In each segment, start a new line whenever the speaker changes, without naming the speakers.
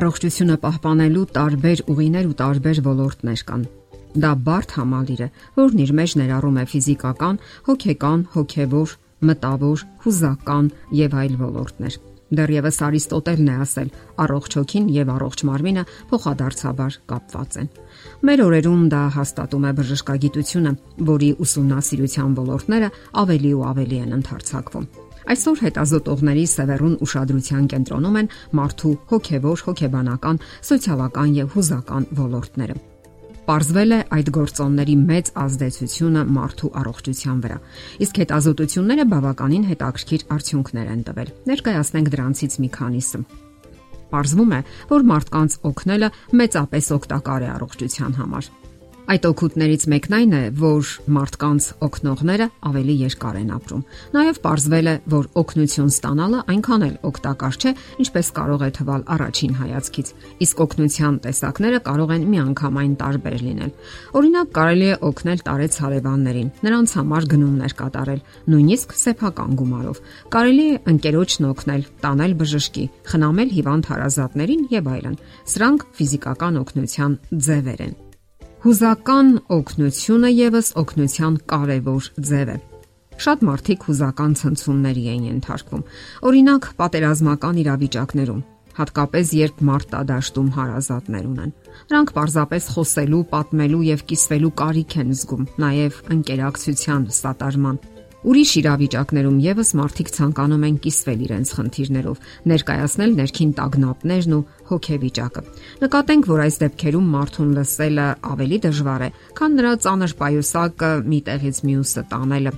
Առողջությունը պահպանելու տարբեր ուղիներ ու տարբեր ոլորտներ կան։ Դա բարդ համալիր է, որն իր մեջ ներառում է ֆիզիկական, հոգեկան, հոգեվոր, մտավոր, հուզական եւ այլ ոլորտներ։ Դեռևս Արիստոտելն է ասել. առողջ հոգին եւ առողջ մարմինը փոխադարձաբար կապված են։ Մեր օրերում դա հաստատում է բժշկագիտությունը, որի ուսումնասիրության ոլորտները ավելի ու ավելի են ընդարձակվում։ Այսօր հետազոտողների սևեռուն ուշադրության կենտրոնում են մարդու հոգևոր, հոգեբանական, սոցիալական եւ հուզական ոլորտները։ Պարզվել է այդ գործոնների մեծ ազդեցությունը մարդու առողջության վրա։ Իսկ հետազոտությունները բավականին հետաքրքիր արդյունքներ են տվել։ Ներկայացնենք դրանցից մի քանիսը։ Պարզվում է, որ մարդկանց օգնելը մեծապես օգտակար է առողջության համար։ Այդ օգուտներից մեկն այն է, որ մարդկանց օգնողները ավելի երկար են ապրում։ Նաև ողջվել է, որ օգնություն ստանալը այնքան էլ օգտակար չէ, ինչպես կարող է թվալ առաջին հայացքից։ Իսկ օգնության տեսակները կարող են միանգամայն տարբեր լինել։ Օրինակ, կարելի է օգնել տարեց հարևաններին, նրանց համար գնումներ կատարել, նույնիսկ սեփական գումարով։ Կարելի է ընկերոջն օգնել, տանել բժշկի, խնամել հիվանդ հարազատներին եւ այլն։ Սրանք ֆիզիկական օգնության ձևեր են։ Հուզական օգնությունը եւս օգնության կարևոր ձև է։ Շատ մարդիկ հուզական ցնցումների են ենթարկվում։ Օրինակ, պատերազմական իրավիճակներում, հատկապես երբ մարդա դաշտում հարազատներ ունեն։ Նրանք պարզապես խոսելու, պատմելու եւ կիսվելու կարիք են զգում, նաեւ ընկերակցության սատարման Ուրիշ իրավիճակներում եւս մարդիկ ցանկանում են կիսվել իրենց խնդիրներով, ներկայացնել ներքին տագնապներն ու հոգեվիճակը։ Նկատենք, որ այս դեպքերում մարդուն լսելը ավելի դժվար է, քան նրա ծանր պայուսակը մի տեղից մյուսը տանելը։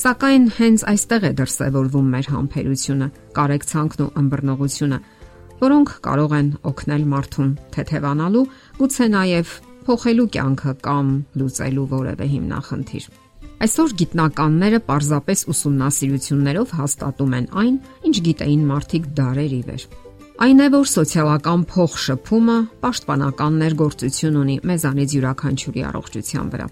Սակայն հենց այստեղ է դրսևորվում մեր համբերությունը, կարեկցանքն ու ըմբռնողությունը, որոնք կարող են օգնել մարդուն թեթևանալու, գուցե նաև փոխելու կյանքը կամ լուծելու որևէ հիմնախնդիր։ Այսօր գիտնականները պարզապես ուսումնասիրություններով հաստատում են այն, ինչ գիտեին մարդիկ դարեր ի վեր։ Այն է, որ սոցիալական փոխշփումը պաշտպանական ներգործություն ունի մեզանից յուրաքանչյուրի առողջության վրա։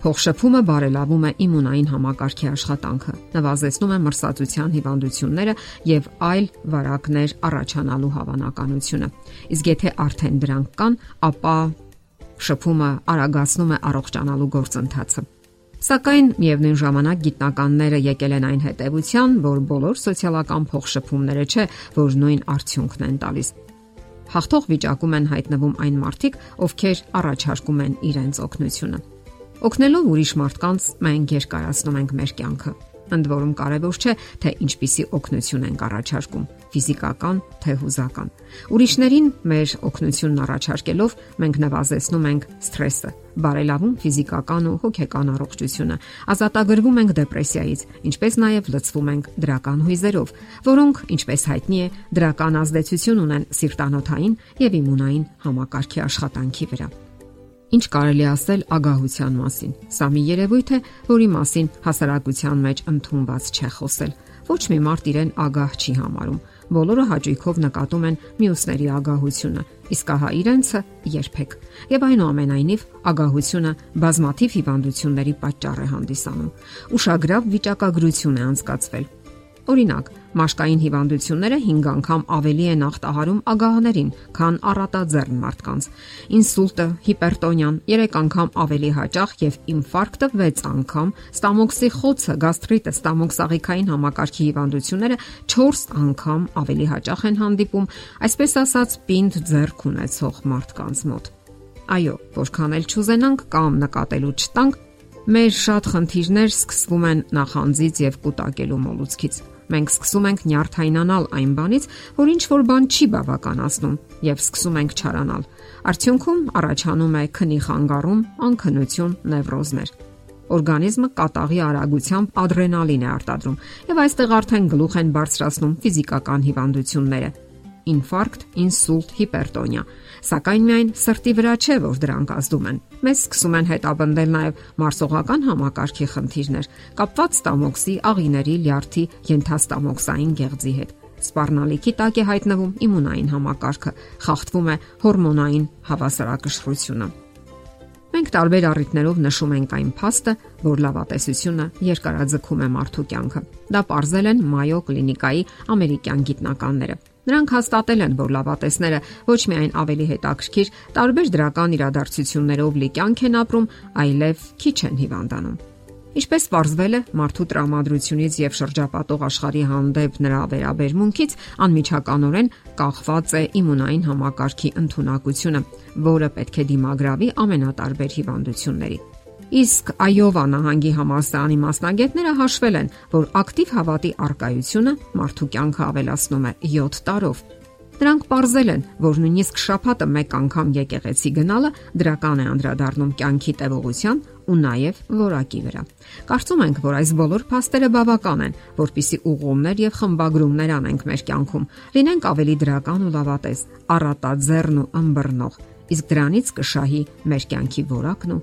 Փոխշփումը բարելավում է իմունային համակարգի աշխատանքը, նվազեցնում է մրսածության հիվանդությունները եւ այլ վարակներ առաջանալու հավանականությունը։ Իսկ եթե արդեն դրանք կան, ապա շփումը արագացնում է առողջանալու գործընթացը։ Սակայն միևնույն ժամանակ գիտնականները եկել են այն հետևության, որ բոլոր սոցիալական փոխշփումները չէ, որ նույն արդյունքն են տալիս։ Հաղթող վիճակում են հայտնվում այն մարդիկ, ովքեր առաջարկում են իրենց օգնությունը։ Օգնելով ուրիշ մարդկանց մենք երկարացնում ենք մեր կյանքը ընդ որում կարևոր չէ, թե ինչպիսի օգնություն ենք առաջարկում՝ ֆիզիկական, թե հուզական։ Ուրիշներին մեր օգնությունն առաջարկելով մենք նվազեցնում ենք սթրեսը, բարելավում ֆիզիկական ու հոգեկան առողջությունը, ազատագրվում ենք դեպրեսիայից, ինչպես նաև լցվում ենք դրական հույզերով, որոնք, ինչպես հայտնի է, դրական ազդեցություն ունեն սիրտանոթային եւ իմունային համակարգի աշխատանքի վրա։ Ինչ կարելի ասել ագահության մասին։ Սա մի երևույթ է, որի մասին հասարակության մեջ ընդունված չէ խոսել։ Ոչ մի մարդ իրեն ագահ չի համարում։ Բոլորը հաճույքով նկատում են մյուսների ագահությունը, իսկ ահա իրենցը երբեք։ Եվ այնուամենայնիվ ագահությունը բազմաթիվ հիվանդությունների պատճառ է հանդիսանում։ Ուշագրավ վիճակագրություն է անցկացվել Օրինակ, մաշկային հիվանդությունները 5 անգամ ավելի են ախտահարում ագահներին, քան առատաձեռն մարդկանց։ Ինսուլտը, հիպերտոնիան 3 անգամ ավելի հաճախ եւ ինֆարկտը 6 անգամ, ստամոքսի խոցը, գաստրիտը, ստամոքսաղիքային համակարգի հիվանդությունները 4 անգամ ավելի հաճախ են հանդիպում, այսպես ասած, պինդ ձեռք ունեցող մարդկանց մոտ։ Այո, որքան էլ ճուզենանք կամ նկատելու չտանք, մեր շատ խնդիրներ սկսվում են նախանձից եւ կուտակելու մոլուցքից մենք սկսում ենք նյարդայնանալ այն բանից, որ ինչ որ բան չի բավականացնում եւ սկսում ենք չարանալ։ Արդյունքում առաջանում է քնի խանգարում, անքնություն, նևրոզներ օրգանիզմը կատաղի արագությամբ ադրենալին է արտադրում եւ այստեղ արդեն գլուխ են բարձրացնում ֆիզիկական հիվանդությունները ինֆարկտ, ինսուլտ, հիպերտոնիա։ Սակայն միայն սրտի վրա չէ, որ դրանք ազդում են։ Մեզ սկսում են հետապնդել նաև մարսողական համակարգի խնդիրներ, կապված ստամոքսի, աղիների, լյարդի, ենթաստամոքսային գեղձի հետ։ Սպառնալիքի տակ է հայտնվում իմունային համակարգը, խախտվում է հորմոնային հավասարակշռությունը։ Մենք տարբեր առիթներով նշում ենք այն փաստը, որ լավատեսությունը երկարաձգում է մարդու կյանքը։ Դա ողրզել են Mayo կլինիկայի ամերիկյան գիտնականները։ Նրանք հաստատել են, որ լավատեսները ոչ միայն ավելի հետաքրքիր, տարբեր դրական իրադարձություններով լի կյանք են ապրում, այլև քիչ են հիվանդանում։ Ինչպես ողրվել է մարդու տրամադրությունից եւ շրջապատող աշխարհի հանդեպ նրա վերաբերմունքից անմիջականորեն կախված է իմունային համակարգի ընտունակությունը, որը պետք է դիմագրավի ամենատարբեր հիվանդությունների։ Իսկ Այովա նահանգի համալսարանի մասնագետները հաշվել են, որ ակտիվ հավատի արկայությունը մարդու կյանքը ավելացնում է 7 տարով։ Դրանք ողրզել են, որ նույնիսկ շփաթը մեկ անգամ եկեղեցի գնալը դրական է անդրադառնում կյանքի տևողության ու նաև որակի վրա։ Կարծում ենք, որ այս բոլոր փաստերը բավական են, որpիսի ուղումներ եւ խմբագրումներ անենք մեր կյանքում, լինենք ավելի դրական ու լավատես, առատաձեռն ու ըմբռնող, իսկ դրանից կշահի մեր կյանքի որակն ու